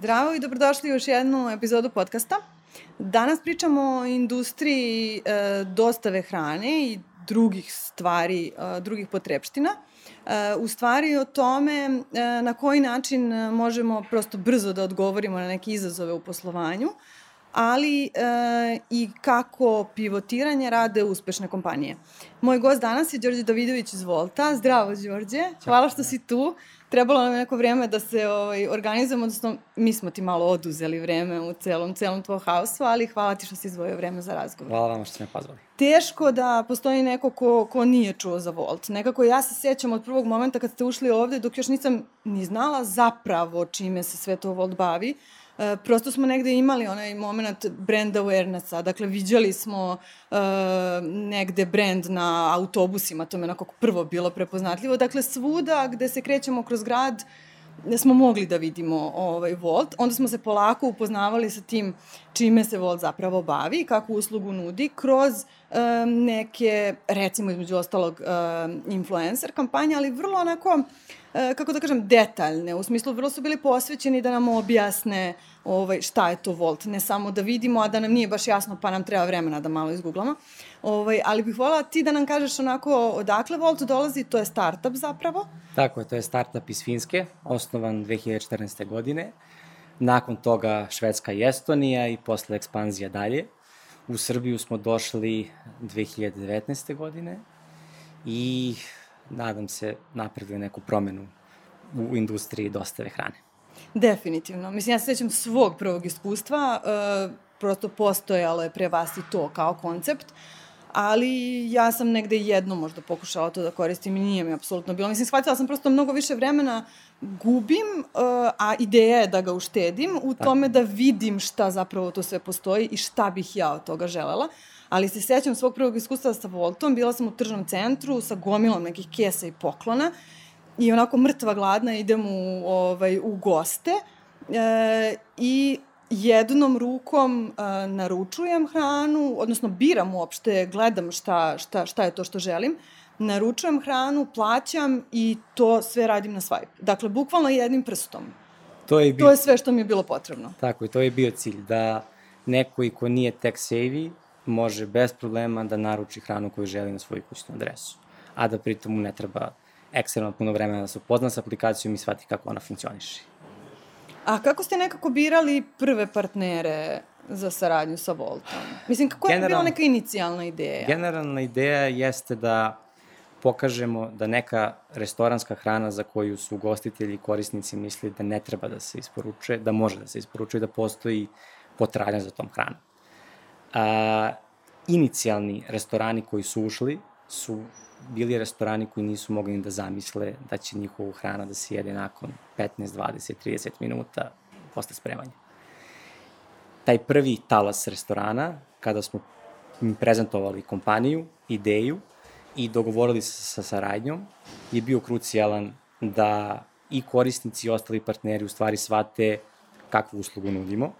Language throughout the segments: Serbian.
Zdravo i dobrodošli u još jednu epizodu podcasta. Danas pričamo o industriji e, dostave hrane i drugih stvari, e, drugih potrebština. E, u stvari o tome e, na koji način možemo prosto brzo da odgovorimo na neke izazove u poslovanju, ali e, i kako pivotiranje rade uspešne kompanije. Moj gost danas je Đorđe Davidović iz Volta. Zdravo, Đorđe. Hvala što si tu trebalo nam neko vreme da se ovaj, organizujemo, odnosno mi smo ti malo oduzeli vreme u celom, celom tvojom haosu, ali hvala ti što si izdvojio vreme za razgovor. Hvala vam što ste me pozvali. Teško da postoji neko ko, ko nije čuo za Volt. Nekako ja se sjećam od prvog momenta kad ste ušli ovde, dok još nisam ni znala zapravo čime se sve to Volt bavi. Uh, E, prosto smo negde imali onaj moment brand awarenessa, dakle viđali smo uh, negde brand na autobusima, to me onako prvo bilo prepoznatljivo, dakle svuda gde se krećemo kroz grad smo mogli da vidimo ovaj Volt, onda smo se polako upoznavali sa tim čime se Volt zapravo bavi, kakvu uslugu nudi, kroz um, neke, recimo između ostalog, um, influencer kampanje, ali vrlo onako uh, kako da kažem, detaljne. U smislu, vrlo su bili posvećeni da nam objasne ovaj, šta je to Volt. Ne samo da vidimo, a da nam nije baš jasno, pa nam treba vremena da malo izgooglamo. Ovaj, ali bih volala ti da nam kažeš onako odakle Volt dolazi, to je startup zapravo. Tako je, to je startup iz Finske, osnovan 2014. godine. Nakon toga Švedska i Estonija i posle ekspanzija dalje. U Srbiju smo došli 2019. godine i nadam se, napravili neku promenu u industriji dostave hrane. Definitivno. Mislim, ja se sećam svog prvog iskustva, uh, prosto postojalo je pre vas i to kao koncept, ali ja sam negde jedno možda pokušala to da koristim i nije mi apsolutno bilo. Mislim, shvatila sam prosto mnogo više vremena gubim, uh, a ideja je da ga uštedim u Tako. tome da vidim šta zapravo to sve postoji i šta bih ja od toga želela. Ali se sećam svog prvog iskustva sa Voltom, bila sam u tržnom centru sa gomilom nekih kesa i poklona i onako mrtva gladna idem u, ovaj, u goste e, i jednom rukom e, naručujem hranu, odnosno biram uopšte, gledam šta, šta, šta je to što želim, naručujem hranu, plaćam i to sve radim na swipe. Dakle, bukvalno jednim prstom. To je, bio... to je sve što mi je bilo potrebno. Tako, i to je bio cilj, da neko i ko nije tech savvy može bez problema da naruči hranu koju želi na svoju kućnu adresu, a da pritom mu ne treba ekstremno puno vremena da se upozna sa aplikacijom i shvati kako ona funkcioniše. A kako ste nekako birali prve partnere za saradnju sa Voltom? Mislim, kako je bila neka inicijalna ideja? Generalna ideja jeste da pokažemo da neka restoranska hrana za koju su gostitelji i korisnici misli da ne treba da se isporučuje, da može da se isporučuje, da postoji potražnja za tom hranom. A, inicijalni restorani koji su ušli su bili restorani koji nisu mogli da zamisle da će njihovu hrana da se jede nakon 15, 20, 30 minuta posle spremanja. Taj prvi talas restorana, kada smo prezentovali kompaniju, ideju i dogovorili se sa saradnjom, je bio krucijalan da i korisnici i ostali partneri u stvari shvate kakvu uslugu nudimo,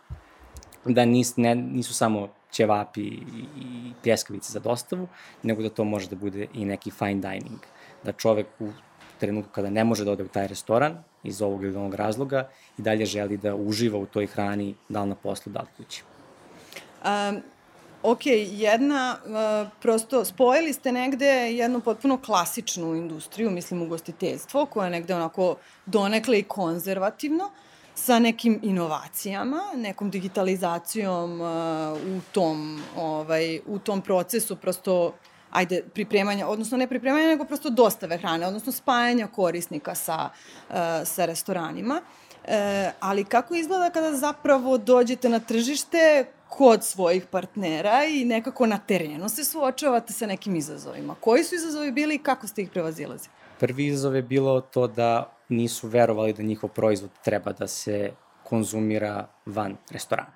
da nis, ne, nisu samo ćevapi i, pljeskavice za dostavu, nego da to može da bude i neki fine dining. Da čovek u trenutku kada ne može da ode u taj restoran, iz ovog ili onog razloga, i dalje želi da uživa u toj hrani, da li na poslu, da li kući. Um, ok, jedna, uh, prosto spojili ste negde jednu potpuno klasičnu industriju, mislim ugostiteljstvo, koja je negde onako donekle i konzervativno, uh, sa nekim inovacijama, nekom digitalizacijom uh, u tom ovaj u tom procesu prosto ajde pripremanja, odnosno ne pripremanja nego prosto dostave hrane, odnosno spajanja korisnika sa uh, sa restoranima. E, ali kako izgleda kada zapravo dođete na tržište kod svojih partnera i nekako na terenu se suočavate sa nekim izazovima? Koji su izazovi bili i kako ste ih prevazilazili? Prvi izazov je bilo to da nisu verovali da njihov proizvod treba da se konzumira van restorana.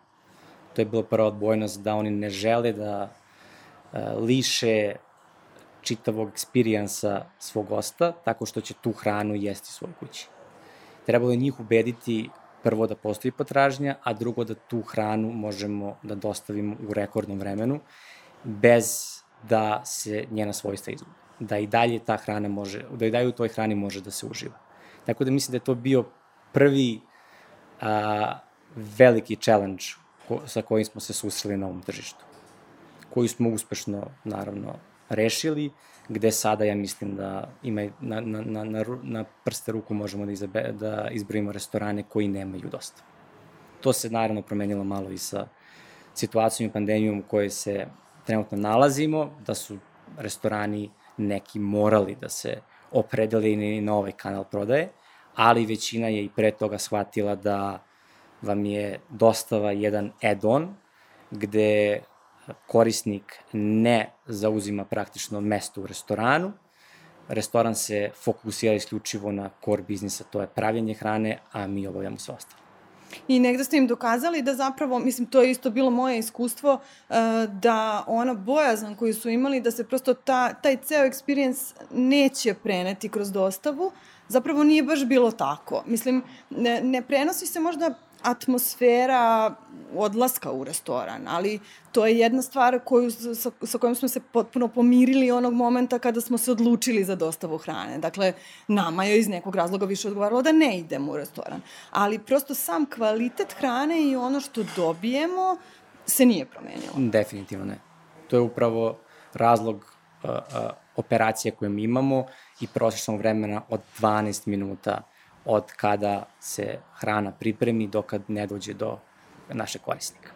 To je bila prva odbojnost da oni ne žele da uh, liše čitavog eksperijensa svog gosta tako što će tu hranu jesti u svojoj kući. Trebalo je njih ubediti prvo da postoji potražnja, a drugo da tu hranu možemo da dostavimo u rekordnom vremenu bez da se njena svojstva izgubi. Da i dalje ta hrana može, da i dalje u toj hrani može da se uživa. Tako da mislim da je to bio prvi a, veliki challenge ko, sa kojim smo se susreli na ovom tržištu, koji smo uspešno, naravno, rešili, gde sada ja mislim da ima na, na, na, na, na prste ruku možemo da, izabe, da izbrojimo restorane koji nemaju dosta. To se naravno promenilo malo i sa situacijom i pandemijom u kojoj se trenutno nalazimo, da su restorani neki morali da se opredeli na ovaj kanal prodaje, ali većina je i pre toga shvatila da vam je dostava jedan add-on gde korisnik ne zauzima praktično mesto u restoranu, restoran se fokusira isključivo na core biznisa, to je pravljenje hrane, a mi obavljamo sve ostalo. I negde ste im dokazali da zapravo, mislim, to je isto bilo moje iskustvo, uh, da ona bojazan koju su imali, da se prosto ta, taj ceo experience neće preneti kroz dostavu, zapravo nije baš bilo tako. Mislim, ne, ne prenosi se možda atmosfera odlaska u restoran, ali to je jedna stvar koju, sa, sa kojom smo se potpuno pomirili onog momenta kada smo se odlučili za dostavu hrane. Dakle, nama je iz nekog razloga više odgovaralo da ne idemo u restoran. Ali prosto sam kvalitet hrane i ono što dobijemo se nije promenilo. Definitivno ne. To je upravo razlog uh, uh, operacije koje mi imamo i prosječnog vremena od 12 minuta od kada se hrana pripremi do kad ne dođe do našeg korisnika.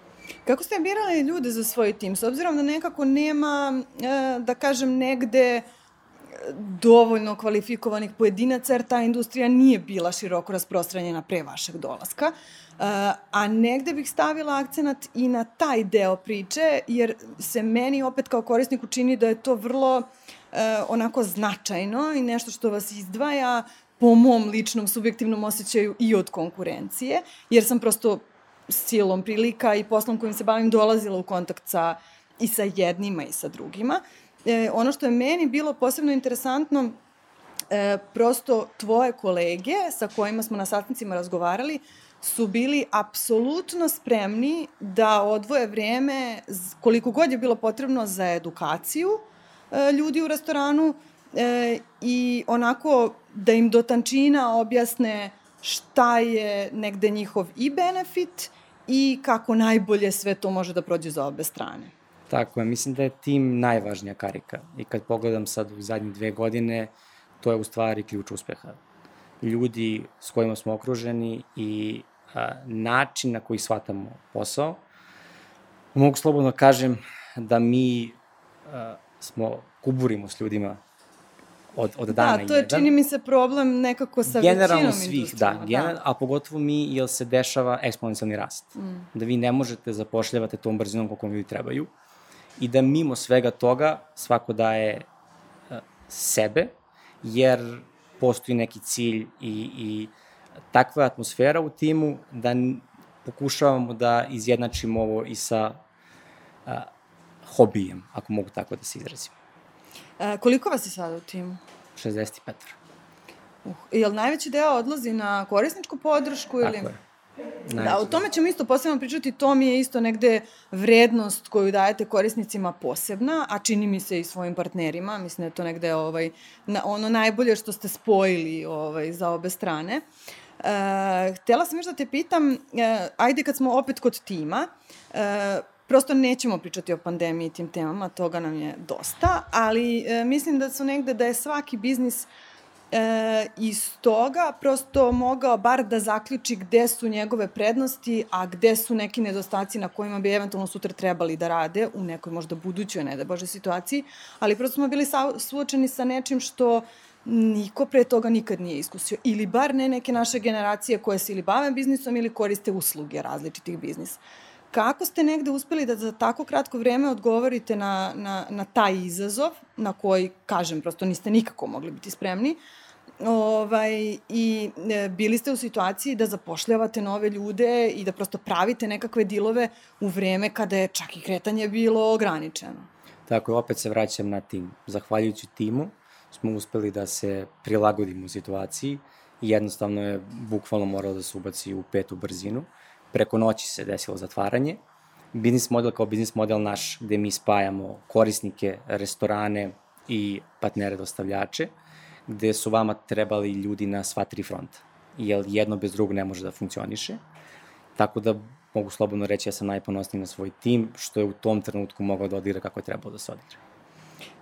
Kako ste birali ljude za svoj tim? S obzirom da nekako nema, e, da kažem, negde e, dovoljno kvalifikovanih pojedinaca, jer ta industrija nije bila široko rasprostranjena pre vašeg dolaska. E, a negde bih stavila akcenat i na taj deo priče, jer se meni opet kao korisniku čini da je to vrlo onako značajno i nešto što vas izdvaja po mom ličnom subjektivnom osjećaju i od konkurencije, jer sam prosto silom prilika i poslom kojim se bavim dolazila u kontakt sa i sa jednima i sa drugima. E, ono što je meni bilo posebno interesantno, e, prosto tvoje kolege sa kojima smo na sastancima razgovarali su bili apsolutno spremni da odvoje vreme koliko god je bilo potrebno za edukaciju e, ljudi u restoranu e, i onako da im do tančina objasne šta je negde njihov i benefit i kako najbolje sve to može da prođe za obe strane. Tako je, mislim da je tim najvažnija karika. I kad pogledam sad u zadnje dve godine, to je u stvari ključ uspeha. Ljudi s kojima smo okruženi i a, način na koji shvatamo posao. Mogu slobodno kažem da mi a, smo kuburimo s ljudima od, od dana Da, to je jedan. čini mi se problem nekako sa Generalno svih, da, da. General, da. a pogotovo mi, jer se dešava eksponencijalni rast. Mm. Da vi ne možete zapošljavate tom brzinom koliko ljudi trebaju i da mimo svega toga svako daje uh, sebe, jer postoji neki cilj i, i takva atmosfera u timu da pokušavamo da izjednačimo ovo i sa uh, hobijem, ako mogu tako da se izrazim. E, koliko vas je sada u timu? 65. Uh, je li najveći deo odlazi na korisničku podršku ili... Tako je. Najveći da, o tome ćemo isto posebno pričati, to mi je isto negde vrednost koju dajete korisnicima posebna, a čini mi se i svojim partnerima, mislim da je to negde ovaj, na, ono najbolje što ste spojili ovaj, za obe strane. E, htela sam još da te pitam, e, ajde kad smo opet kod tima, e, prosto nećemo pričati o pandemiji i tim temama, toga nam je dosta, ali e, mislim da su negde da je svaki biznis e, iz toga prosto mogao bar da zaključi gde su njegove prednosti, a gde su neki nedostaci na kojima bi eventualno sutra trebali da rade u nekoj možda budućoj, ne da bože, situaciji, ali prosto smo bili suočeni sa nečim što niko pre toga nikad nije iskusio. Ili bar ne neke naše generacije koje se ili bave biznisom ili koriste usluge različitih biznisa. Kako ste negde uspeli da za tako kratko vreme odgovorite na, na, na taj izazov, na koji, kažem, prosto niste nikako mogli biti spremni, ovaj, i e, bili ste u situaciji da zapošljavate nove ljude i da prosto pravite nekakve dilove u vreme kada je čak i kretanje bilo ograničeno. Tako je, opet se vraćam na tim. Zahvaljujući timu smo uspeli da se prilagodimo situaciji i jednostavno je bukvalno moralo da se ubaci u petu brzinu preko noći se desilo zatvaranje. Biznis model kao biznis model naš, gde mi spajamo korisnike, restorane i partnere dostavljače, gde su vama trebali ljudi na sva tri fronta, jer jedno bez drugog ne može da funkcioniše. Tako da mogu slobodno reći ja sam najponosniji na svoj tim, što je u tom trenutku mogao da odira kako je trebalo da se odira.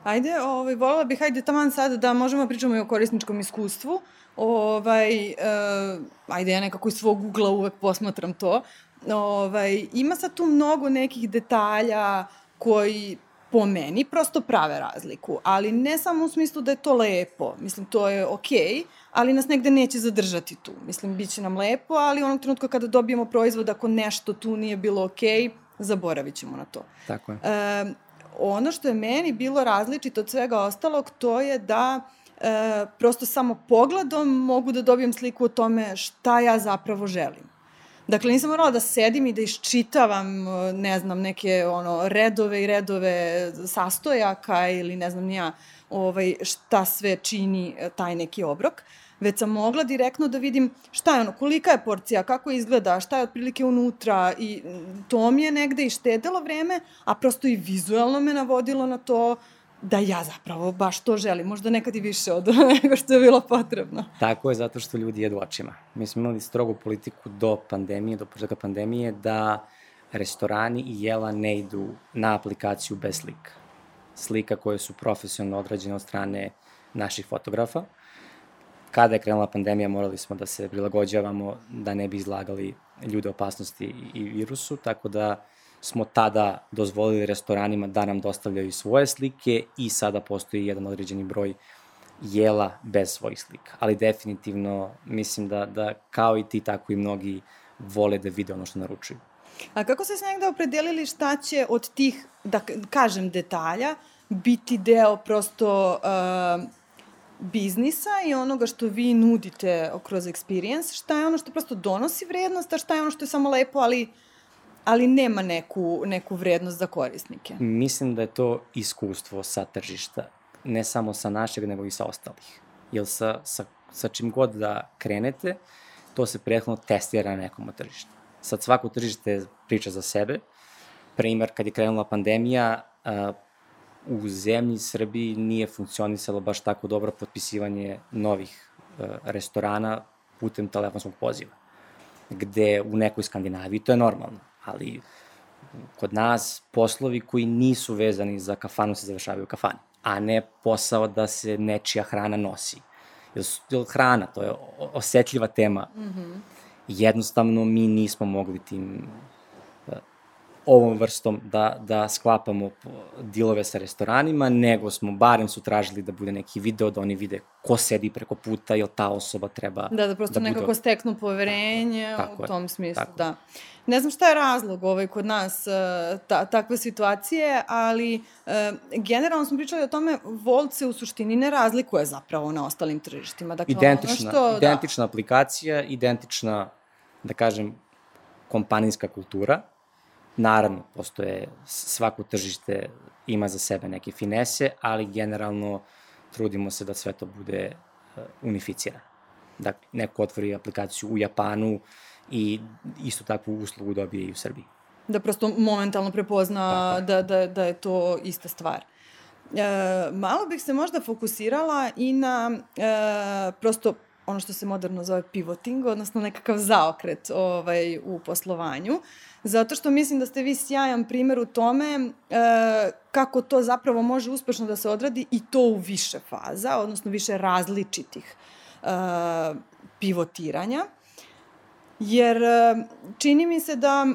Ajde, ovaj, volila bih, hajde taman sad da možemo da pričamo i o korisničkom iskustvu. Ovaj, uh, ajde, ja nekako iz svog ugla uvek posmatram to. Ovaj, ima sad tu mnogo nekih detalja koji po meni prosto prave razliku, ali ne samo u smislu da je to lepo, mislim to je okej, okay, ali nas negde neće zadržati tu. Mislim, bit će nam lepo, ali onog trenutka kada dobijemo proizvod, ako nešto tu nije bilo okej, okay, zaboravit ćemo na to. Tako je. E, ono što je meni bilo različito od svega ostalog, to je da e, prosto samo pogledom mogu da dobijem sliku o tome šta ja zapravo želim. Dakle, nisam morala da sedim i da iščitavam, ne znam, neke ono, redove i redove sastojaka ili ne znam nija ovaj, šta sve čini e, taj neki obrok, već sam mogla direktno da vidim šta je ono, kolika je porcija, kako izgleda, šta je otprilike unutra i to mi je negde i štedelo vreme, a prosto i vizualno me navodilo na to da ja zapravo baš to želim, možda nekad i više od nego što je bilo potrebno. Tako je, zato što ljudi jedu očima. Mi smo imali strogu politiku do pandemije, do početka pandemije, da restorani i jela ne idu na aplikaciju bez slika. Slika koje su profesionalno odrađene od strane naših fotografa. Kada je krenula pandemija, morali smo da se prilagođavamo da ne bi izlagali ljude opasnosti i virusu, tako da smo tada dozvolili restoranima da nam dostavljaju svoje slike i sada postoji jedan određeni broj jela bez svojih slika. Ali definitivno mislim da, da kao i ti, tako i mnogi vole da vide ono što naručuju. A kako ste se negde opredelili šta će od tih, da kažem, detalja biti deo prosto uh, biznisa i onoga što vi nudite kroz experience, šta je ono što prosto donosi vrednost, a šta je ono što je samo lepo, ali ali nema neku, neku vrednost za korisnike. Mislim da je to iskustvo sa tržišta, ne samo sa našeg, nego i sa ostalih. Jer sa, sa, sa čim god da krenete, to se prethodno testira na nekom tržištu. Sad svako tržište priča za sebe. Primer, kad je krenula pandemija, u zemlji Srbiji nije funkcionisalo baš tako dobro potpisivanje novih restorana putem telefonskog poziva. Gde u nekoj Skandinaviji to je normalno ali kod nas poslovi koji nisu vezani za kafanu se završavaju u kafani, a ne posao da se nečija hrana nosi. Jer, jer hrana, to je osetljiva tema. Mm -hmm. Jednostavno mi nismo mogli tim ovom vrstom da, da sklapamo dilove sa restoranima, nego smo, barem su tražili da bude neki video, da oni vide ko sedi preko puta, jel ta osoba treba... Da, da prosto da nekako bude... steknu poverenje tako, tako u tom je, smislu, tako. da. Ne znam šta je razlog ovaj, kod nas e, ta, takve situacije, ali e, generalno smo pričali o tome, Volt se u suštini ne razlikuje zapravo na ostalim tržištima. Dakle, identična, što, da. identična da. aplikacija, identična, da kažem, kompanijska kultura, Naravno, postoje, svako tržište ima za sebe neke finese, ali generalno trudimo se da sve to bude uh, unificirano. Dakle, neko otvori aplikaciju u Japanu i isto takvu uslugu dobije i u Srbiji. Da prosto momentalno prepozna da, da, da je to ista stvar. E, malo bih se možda fokusirala i na e, prosto ono što se moderno zove pivoting, odnosno nekakav zaokret ovaj, u poslovanju, zato što mislim da ste vi sjajan primer u tome e, kako to zapravo može uspešno da se odradi i to u više faza, odnosno više različitih e, pivotiranja. Jer e, čini mi se da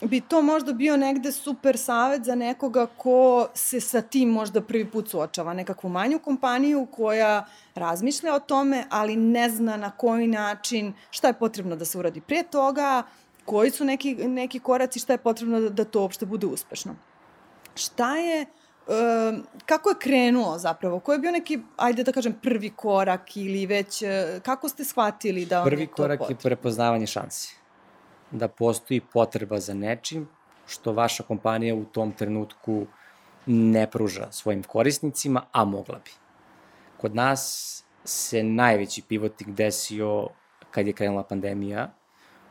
bi to možda bio negde super savet za nekoga ko se sa tim možda prvi put suočava. Nekakvu manju kompaniju koja razmišlja o tome, ali ne zna na koji način, šta je potrebno da se uradi prije toga, koji su neki, neki koraci, šta je potrebno da, da to uopšte bude uspešno. Šta je, kako je krenuo zapravo? Ko je bio neki, ajde da kažem, prvi korak ili već, kako ste shvatili da prvi je to korak potrebno? je prepoznavanje šansi da postoji potreba za nečim što vaša kompanija u tom trenutku ne pruža svojim korisnicima, a mogla bi. Kod nas se najveći pivotik desio kad je krenula pandemija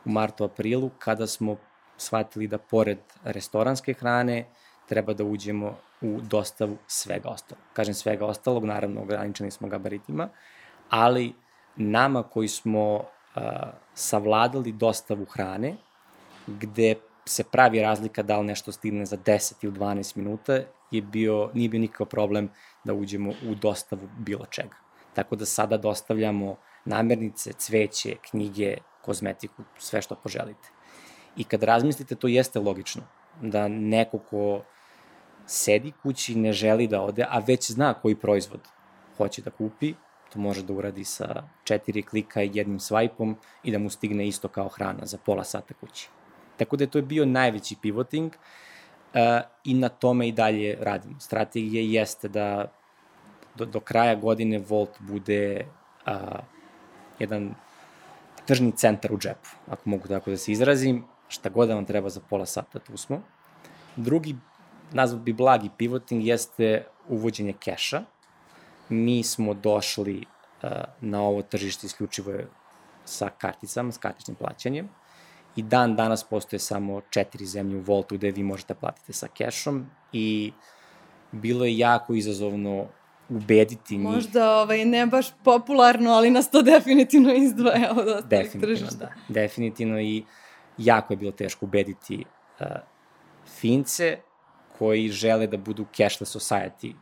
u martu, aprilu, kada smo shvatili da pored restoranske hrane treba da uđemo u dostavu svega ostalog. Kažem svega ostalog, naravno ograničeni smo gabaritima, ali nama koji smo savladali dostavu hrane gde se pravi razlika da li nešto stigne za 10 ili 12 minuta, je bio, nije bio nikakav problem da uđemo u dostavu bilo čega. Tako da sada dostavljamo namernice, cveće, knjige, kozmetiku, sve što poželite. I kad razmislite, to jeste logično. Da neko ko sedi kući ne želi da ode, a već zna koji proizvod hoće da kupi, to može da uradi sa četiri klika i jednim swajpom i da mu stigne isto kao hrana za pola sata kući. Tako da je to bio najveći pivoting uh, i na tome i dalje radimo. Strategija jeste da do, do kraja godine Volt bude uh, jedan tržni centar u džepu, ako mogu tako da se izrazim, šta god da vam treba za pola sata, tu smo. Drugi, nazvat bi blagi pivoting, jeste uvođenje keša. Mi smo došli uh, na ovo tržište isključivo sa karticama, s kartičnim plaćanjem i dan danas postoje samo četiri zemlje u Voltu gde vi možete platiti sa kešom i bilo je jako izazovno ubediti njih. Možda ovaj, ne baš popularno, ali nas to definitivno izdvaja od ostalih definitivno, tržišta. Da, definitivno i jako je bilo teško ubediti uh, Fince koji žele da budu cashless society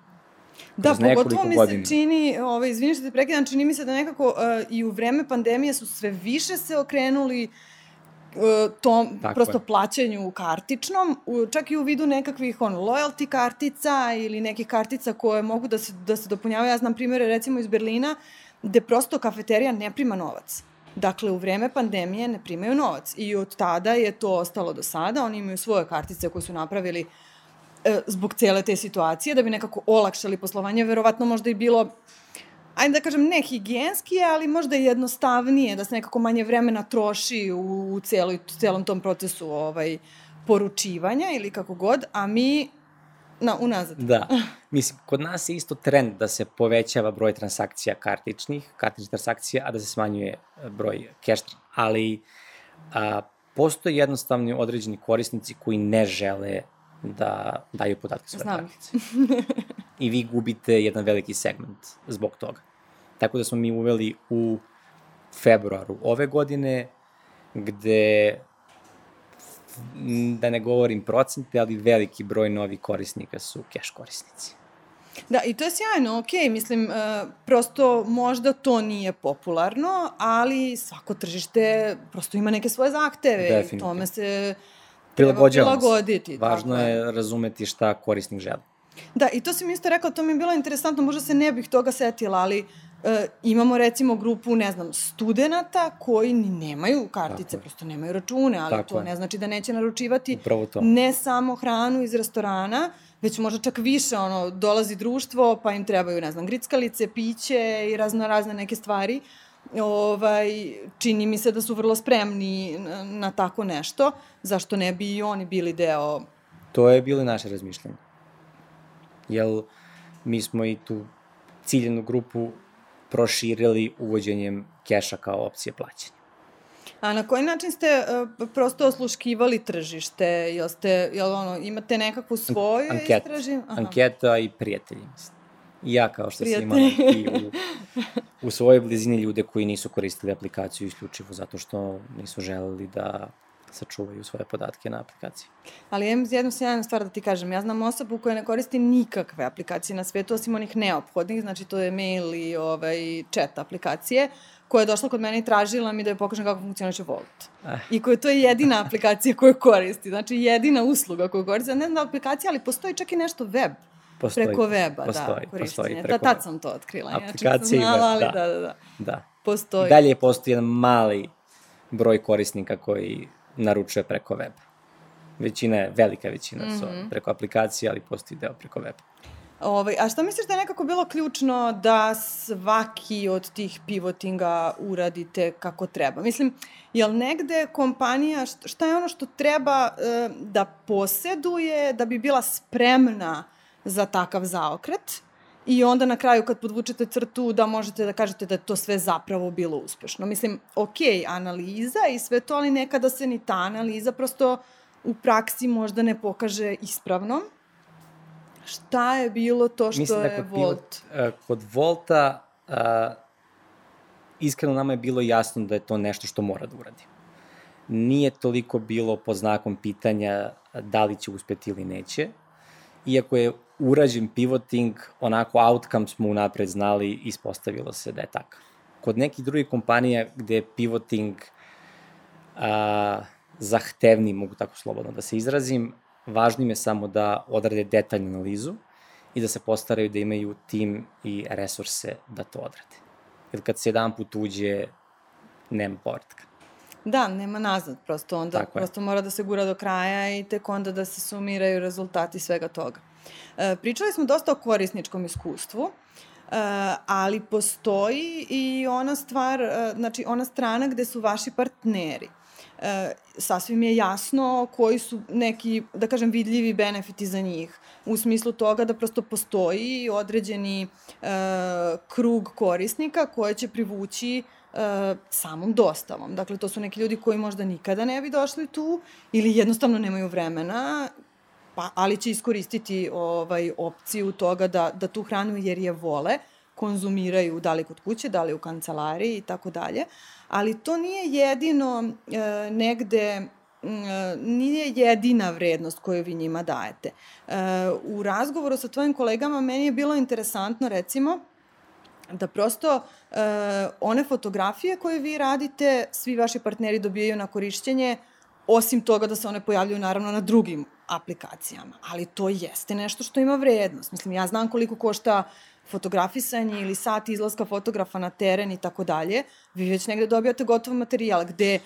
Da, pogotovo mi godina. se čini, ovaj, izvini što te prekidam, čini mi se da nekako uh, i u vreme pandemije su sve više se okrenuli uh, tom Tako prosto je. plaćanju kartičnom, čak i u vidu nekakvih on, loyalty kartica ili nekih kartica koje mogu da se, da se dopunjavaju. Ja znam primere recimo iz Berlina gde prosto kafeterija ne prima novac. Dakle, u vreme pandemije ne primaju novac i od tada je to ostalo do sada. Oni imaju svoje kartice koje su napravili e, zbog cele te situacije, da bi nekako olakšali poslovanje. Verovatno možda i bilo ajde da kažem, ne higijenski, ali možda i jednostavnije, da se nekako manje vremena troši u, u, celoj, celom tom procesu ovaj, poručivanja ili kako god, a mi na, unazad. Da. Mislim, kod nas je isto trend da se povećava broj transakcija kartičnih, kartičnih transakcija, a da se smanjuje e, broj cash, ali a, postoje jednostavni određeni korisnici koji ne žele da daju podatke svoje Znam. kartice. I vi gubite jedan veliki segment zbog toga. Tako da smo mi uveli u februaru ove godine, gde da ne govorim procente, ali veliki broj novih korisnika su cash korisnici. Da, i to je sjajno, ok, mislim, uh, prosto možda to nije popularno, ali svako tržište prosto ima neke svoje zahteve Definitivno. i tome se prilagođavamo prilagoditi. Važno tako. je razumeti šta korisnik želi. Da, i to si mi isto rekao, to mi je bilo interesantno, možda se ne bih toga setila, ali e, imamo recimo grupu, ne znam, studenta koji nemaju kartice, Tako prosto nemaju račune, ali Tako to je. ne znači da neće naručivati ne samo hranu iz restorana, već možda čak više, ono, dolazi društvo, pa im trebaju, ne znam, grickalice, piće i razno razne neke stvari. Ovaj, čini mi se da su vrlo spremni na, na tako nešto, zašto ne bi i oni bili deo... To je bilo naše razmišljanje. Jel, mi smo i tu ciljenu grupu proširili uvođenjem keša kao opcije plaćanja. A na koji način ste uh, prosto osluškivali tržište? Jel, ste, jel ono, imate nekakvu svoju Anket, istraživanje? Anketa i prijatelji, mislim. I ja kao što sam imala i u, u svojoj blizini ljude koji nisu koristili aplikaciju isključivo zato što nisu želeli da sačuvaju svoje podatke na aplikaciji. Ali imam jednu sjajnu stvar da ti kažem. Ja znam osobu koja ne koristi nikakve aplikacije na svetu, osim onih neophodnih, znači to je mail i ovaj, chat aplikacije, koja je došla kod mene i tražila mi da joj pokažem kako funkcioniše Volt. Eh. I koja to je jedina aplikacija koju koristi, znači jedina usluga koju koristi. Ne znam da aplikacija, ali postoji čak i nešto web. Postoji, preko weba, postoji, da, korišćenje. Postoji preko da, tad sam to otkrila. Aplikacije ja, znala, ali da. da, da, da. da. Postoji. Dalje postoji jedan mali broj korisnika koji naručuje preko weba. Većina je, velika većina mm -hmm. su mhm. preko aplikacije, ali postoji deo preko weba. Ovaj, a šta misliš da je nekako bilo ključno da svaki od tih pivotinga uradite kako treba? Mislim, je li negde kompanija, šta je ono što treba e, da poseduje da bi bila spremna za takav zaokret? i onda na kraju kad podvučete crtu da možete da kažete da je to sve zapravo bilo uspešno. Mislim, ok, analiza i sve to, ali nekada se ni ta analiza prosto u praksi možda ne pokaže ispravno. Šta je bilo to što Mislim da je Volt? Pilot, uh, kod Volta uh, iskreno nama je bilo jasno da je to nešto što mora da uradi. nije toliko bilo pod znakom pitanja da li će uspeti ili neće. Iako je urađen pivoting, onako outcome smo unapred znali i ispostavilo se da je takav. Kod nekih drugih kompanija gde je pivoting a, zahtevni, mogu tako slobodno da se izrazim, važno im je samo da odrade detaljnu analizu i da se postaraju da imaju tim i resurse da to odrade. Jer kad se jedan put uđe, nema povratka. Da, nema nazad, prosto onda Tako prosto je. mora da se gura do kraja i tek onda da se sumiraju rezultati svega toga. E, pričali smo dosta o korisničkom iskustvu, Uh, ali postoji i ona stvar, uh, znači ona strana gde su vaši partneri. Sasvim je jasno koji su neki, da kažem, vidljivi benefiti za njih. U smislu toga da prosto postoji određeni krug korisnika koje će privući samom dostavom. Dakle, to su neki ljudi koji možda nikada ne bi došli tu ili jednostavno nemaju vremena pa, ali će iskoristiti ovaj, opciju toga da, da tu hranu jer je vole, konzumiraju da li kod kuće, da li u kancelariji i tako dalje. Ali to nije jedino e, negde e, nije jedina vrednost koju vi njima dajete. E, u razgovoru sa tvojim kolegama meni je bilo interesantno recimo da prosto e, one fotografije koje vi radite, svi vaši partneri dobijaju na korišćenje, osim toga da se one pojavljaju naravno na drugim aplikacijama, ali to jeste nešto što ima vrednost. Mislim, ja znam koliko košta fotografisanje ili sat izlaska fotografa na teren i tako dalje, vi već negde dobijate gotov materijal gde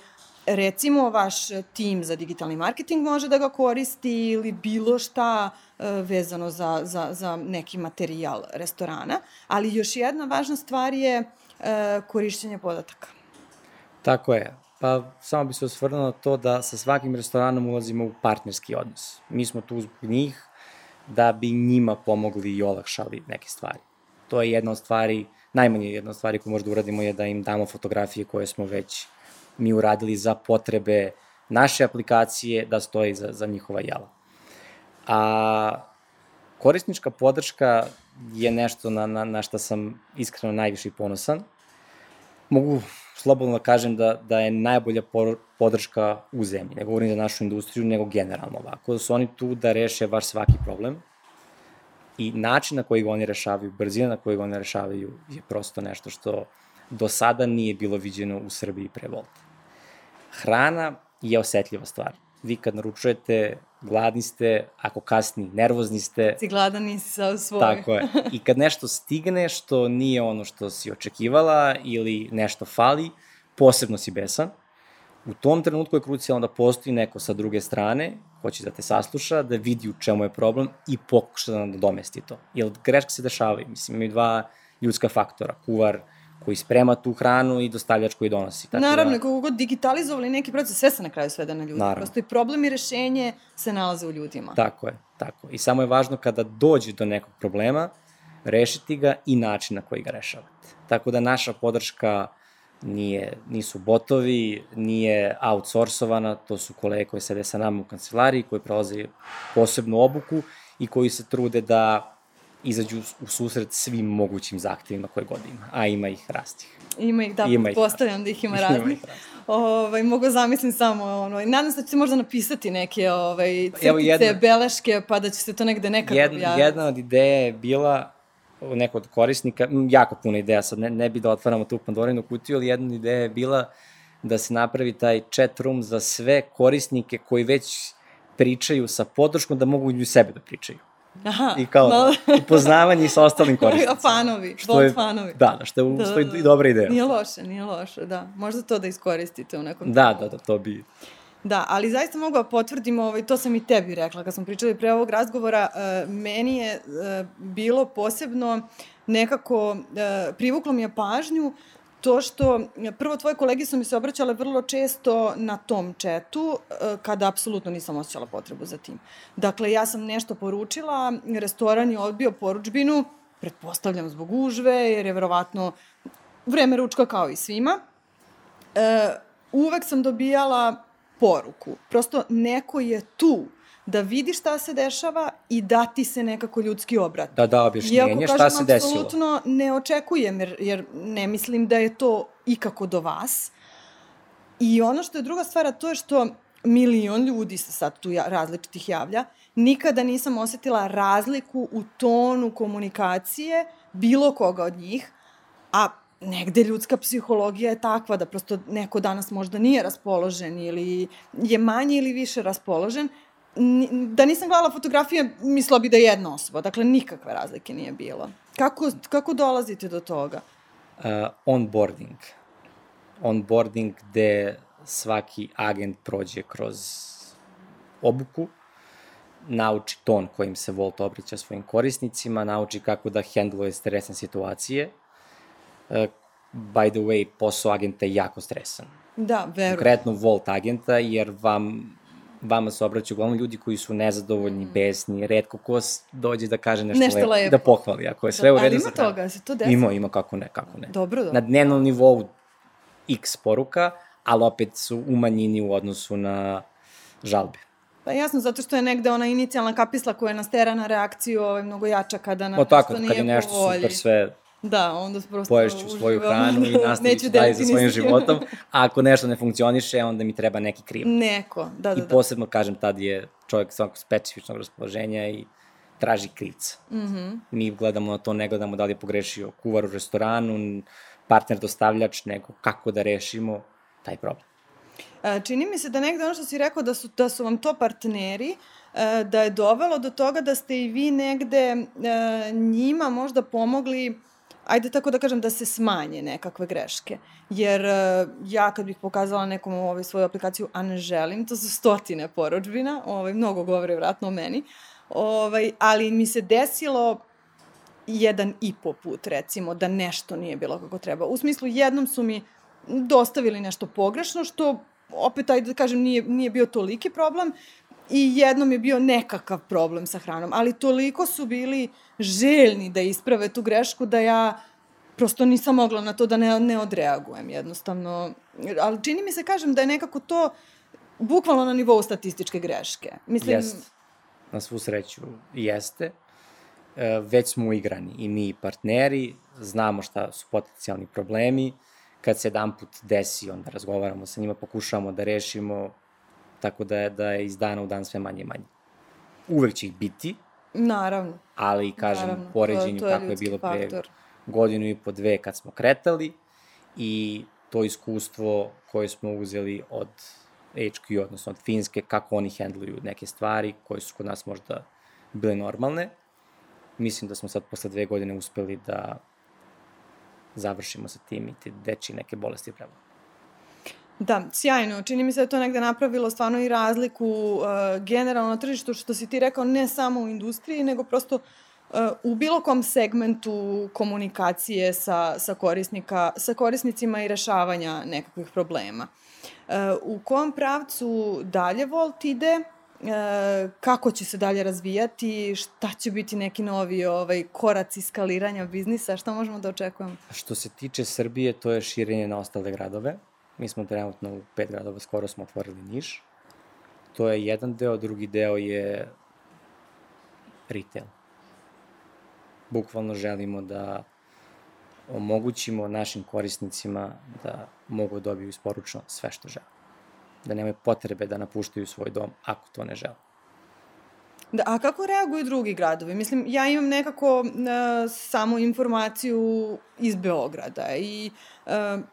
recimo vaš tim za digitalni marketing može da ga koristi ili bilo šta e, vezano za, za, za neki materijal restorana, ali još jedna važna stvar je e, korišćenje podataka. Tako je. Pa samo bi se osvrnuo na to da sa svakim restoranom ulazimo u partnerski odnos. Mi smo tu zbog njih da bi njima pomogli i olakšali neke stvari. To je jedna od stvari, najmanje jedna od stvari koju možda uradimo je da im damo fotografije koje smo već mi uradili za potrebe naše aplikacije da stoji za, za njihova jela. A korisnička podrška je nešto na, na, na što sam iskreno najviše ponosan. Mogu slobodno da kažem da, da je najbolja podrška u zemlji. Ne govorim za našu industriju, nego generalno ovako. Da su oni tu da reše vaš svaki problem i način na koji ga oni rešavaju, brzina na koji ga oni rešavaju je prosto nešto što do sada nije bilo viđeno u Srbiji pre Volta. Hrana je osetljiva stvar. Vi kad naručujete, gladni ste, ako kasni, nervozni ste. Si gladan, nisi sa svoj. Tako je. I kad nešto stigne što nije ono što si očekivala ili nešto fali, posebno si besan, u tom trenutku je krucijalno da postoji neko sa druge strane, hoće da te sasluša, da vidi u čemu je problem i pokuša da nadomesti to. Jer greške se dešavaju. Mislim, imaju dva ljudska faktora. Kuvar koji sprema tu hranu i dostavljač koji donosi. Tako Naravno, da... kako god digitalizovali neki proces, sve se na kraju sveda na ljudi. Naravno. Prosto i problem i rešenje se nalaze u ljudima. Tako je, tako. I samo je važno kada dođe do nekog problema, rešiti ga i način na koji ga rešavate. Tako da naša podrška nije, nisu botovi, nije outsourcovana, to su kolege koji sede sa nama u kancelariji, koji prolaze posebnu obuku i koji se trude da izađu u susret svim mogućim zahtevima koje god ima, a ima ih rastih. Ima ih, da, ima postavljam da ih ima raznih. Ovaj, mogu zamislim samo, ono, nadam se da ćete možda napisati neke ovaj, crtice, Evo jedna, beleške, pa da će se to negde nekako jedna, objaviti. Jedna od ideja je bila, neko od korisnika, jako puno ideja, sad ne, ne bi da otvaramo tu Pandorinu kutiju, ali jedna ideja je bila da se napravi taj chat room za sve korisnike koji već pričaju sa podrškom da mogu i sebe da pričaju. Aha, I kao no. upoznavanje sa ostalim korisnicima. fanovi, što je, fanovi. Da, da, što je, da, što je da, i dobra ideja. Nije loše, nije loše, da. Možda to da iskoristite u nekom... Da, da, da, to bi... Da, ali zaista mogu da potvrdim, ovaj, to sam i tebi rekla kad smo pričali pre ovog razgovora, uh, meni je uh, bilo posebno nekako, uh, privuklo mi je pažnju to što, prvo tvoje kolege su mi se obraćale vrlo često na tom četu, e, kada apsolutno nisam osjećala potrebu za tim. Dakle, ja sam nešto poručila, restoran je odbio poručbinu, pretpostavljam zbog užve, jer je verovatno vreme ručka kao i svima. E, uvek sam dobijala poruku. Prosto neko je tu da vidi šta se dešava i da ti se nekako ljudski obrati. Da, da, objašnjenje šta se desilo. Iako apsolutno ne očekujem, jer, jer ne mislim da je to ikako do vas. I ono što je druga stvar, to je što milion ljudi se sad tu ja, različitih javlja, nikada nisam osetila razliku u tonu komunikacije bilo koga od njih, a negde ljudska psihologija je takva da prosto neko danas možda nije raspoložen ili je manje ili više raspoložen, da nisam gledala fotografije, mislila bi da je jedna osoba. Dakle, nikakve razlike nije bilo. Kako, kako dolazite do toga? Uh, onboarding. Onboarding gde svaki agent prođe kroz obuku, nauči ton kojim se Volt obrića svojim korisnicima, nauči kako da hendluje stresne situacije. Uh, by the way, posao agenta je jako stresan. Da, verujem. Konkretno Volt agenta, jer vam vama se obraćaju uglavnom ljudi koji su nezadovoljni, mm. besni, redko ko dođe da kaže nešto, nešto lepo, lepo. da pohvali, ako je sve da, u redu. Ali ima toga, se to desi? Ima, ima, kako ne, kako ne. Dobro, dobro. Na dnevnom nivou x poruka, ali opet su umanjini u odnosu na žalbe. Pa jasno, zato što je negde ona inicijalna kapisla koja nas tera na reakciju ovaj, mnogo jača kada na o, tako, nije kad je nešto super sve Da, onda prosto poješću svoju hranu i nastavit dalje sa svojim životom. A ako nešto ne funkcioniše, onda mi treba neki kriv. Neko, da, da, I posebno, kažem, tad je čovjek svakog specifičnog raspoloženja i traži krivca. Mm -hmm. Mi gledamo na to, ne gledamo da li je pogrešio kuvar u restoranu, partner dostavljač, nego kako da rešimo taj problem. E, čini mi se da negde ono što si rekao da su, da su vam to partneri, e, da je dovelo do toga da ste i vi negde e, njima možda pomogli ajde tako da kažem, da se smanje nekakve greške. Jer uh, ja kad bih pokazala nekom ovaj, svoju aplikaciju, a ne želim, to su stotine poročbina, ovaj, mnogo govore vratno o meni, ovaj, ali mi se desilo jedan i po put, recimo, da nešto nije bilo kako treba. U smislu, jednom su mi dostavili nešto pogrešno, što opet, ajde da kažem, nije, nije bio toliki problem, i jednom je bio nekakav problem sa hranom, ali toliko su bili željni da isprave tu grešku da ja prosto nisam mogla na to da ne, ne odreagujem jednostavno. Ali čini mi se, kažem, da je nekako to bukvalno na nivou statističke greške. Mislim... Jest. Na svu sreću jeste. E, već smo uigrani i mi partneri, znamo šta su potencijalni problemi. Kad se jedan put desi, onda razgovaramo sa njima, pokušavamo da rešimo tako da je, da je iz dana u dan sve manje i manje. Uvek će ih biti. Naravno. Ali, kažem, Naravno. poređenju to, to je kako je bilo faktor. pre godinu i po dve kad smo kretali i to iskustvo koje smo uzeli od HQ, odnosno od Finske, kako oni hendluju neke stvari koje su kod nas možda bile normalne. Mislim da smo sad posle dve godine uspeli da završimo sa tim i te deči neke bolesti prema. Da, sjajno. Čini mi se da to negde napravilo stvarno i razliku uh, generalno na tržištu, što si ti rekao, ne samo u industriji, nego prosto uh, u bilo kom segmentu komunikacije sa, sa, korisnika, sa korisnicima i rešavanja nekakvih problema. Uh, u kom pravcu dalje Volt ide, uh, kako će se dalje razvijati, šta će biti neki novi ovaj, koraci skaliranja biznisa, šta možemo da očekujemo? Što se tiče Srbije, to je širenje na ostale gradove Mi smo trenutno u pet gradova, skoro smo otvorili Niš. To je jedan deo, drugi deo je retail. Bukvalno želimo da omogućimo našim korisnicima da mogu da dobiju isporučno sve što žele. Da nemaju potrebe da napuštaju svoj dom ako to ne žele. Da, a kako reaguju drugi gradovi? Mislim, ja imam nekako uh, samo informaciju iz Beograda i uh,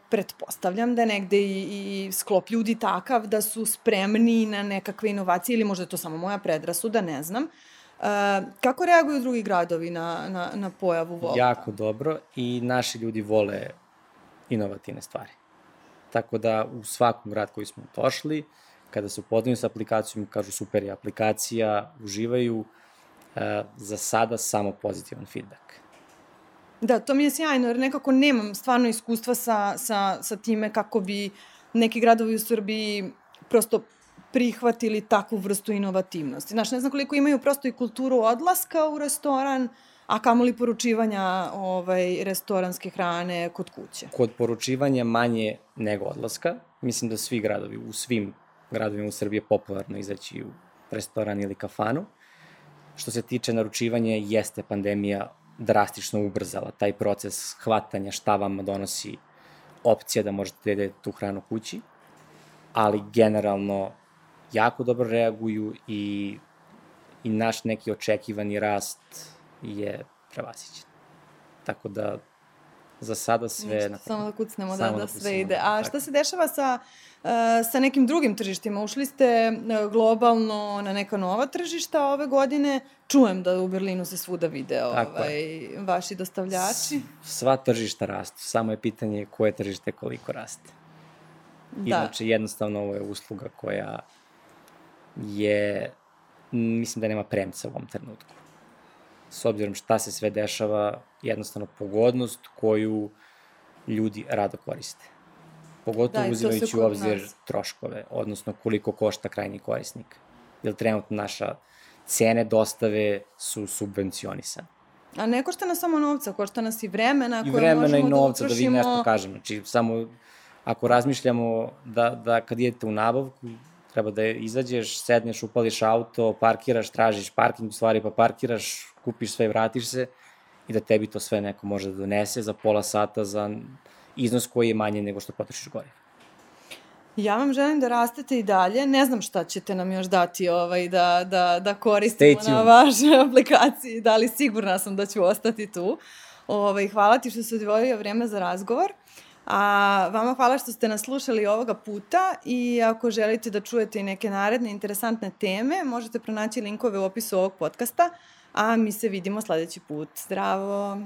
pretpostavljam da je negde i, i sklop ljudi takav da su spremni na nekakve inovacije ili možda je to samo moja predrasuda, ne znam. Uh, kako reaguju drugi gradovi na, na, na pojavu Volta? Jako dobro i naši ljudi vole inovativne stvari. Tako da u svakom grad koji smo došli, uh, kada se upoznaju sa aplikacijom, kažu super je aplikacija, uživaju, e, za sada samo pozitivan feedback. Da, to mi je sjajno, jer nekako nemam stvarno iskustva sa, sa, sa time kako bi neki gradovi u Srbiji prosto prihvatili takvu vrstu inovativnosti. Znaš, ne znam koliko imaju prosto i kulturu odlaska u restoran, a kamoli poručivanja ovaj, restoranske hrane kod kuće. Kod poručivanja manje nego odlaska. Mislim da svi gradovi u svim gradovima u Srbiji popularno izaći u restoran ili kafanu. Što se tiče naručivanja, jeste pandemija drastično ubrzala taj proces hvatanja šta vam donosi opcija da možete da tu hranu kući. ali generalno jako dobro reaguju i, i naš neki očekivani rast je prevasićen. Tako da za sada sve... Ništa, samo da kucnemo da, Samo da da sve kucnemo, ide. A tako. šta se dešava sa, uh, sa nekim drugim tržištima? Ušli ste uh, globalno na neka nova tržišta ove godine. Čujem da u Berlinu se svuda vide Tako ovaj, vaši dostavljači. Sva tržišta rastu, samo je pitanje koje tržište koliko raste. Da. Inače, jednostavno ovo je usluga koja je, mislim da nema premca u ovom trenutku. S obzirom šta se sve dešava, jednostavno pogodnost koju ljudi rado koriste. Pogotovo Da, uzimajući u obzir nas. troškove, odnosno koliko košta krajnji korisnik. Jer trenutno naša cene dostave su subvencionisane. A ne košta nas samo novca, košta nas i vremena I vremena i novca, da, da vi nešto kažem. Znači, samo ako razmišljamo da, da kad idete u nabavku, treba da izađeš, sedneš, upališ auto, parkiraš, tražiš parking u stvari, pa parkiraš, kupiš sve i vratiš se i da tebi to sve neko može da donese za pola sata za iznos koji je manje nego što potrošiš goriva. Ja vam želim da rastete i dalje. Ne znam šta ćete nam još dati ovaj, da, da, da koristimo na vašoj aplikaciji, da li sigurna sam da ću ostati tu. Ovaj, hvala ti što si odvojio vreme za razgovor. A vama hvala što ste nas slušali ovoga puta i ako želite da čujete i neke naredne interesantne teme, možete pronaći linkove u opisu ovog podcasta, a mi se vidimo sledeći put. Zdravo!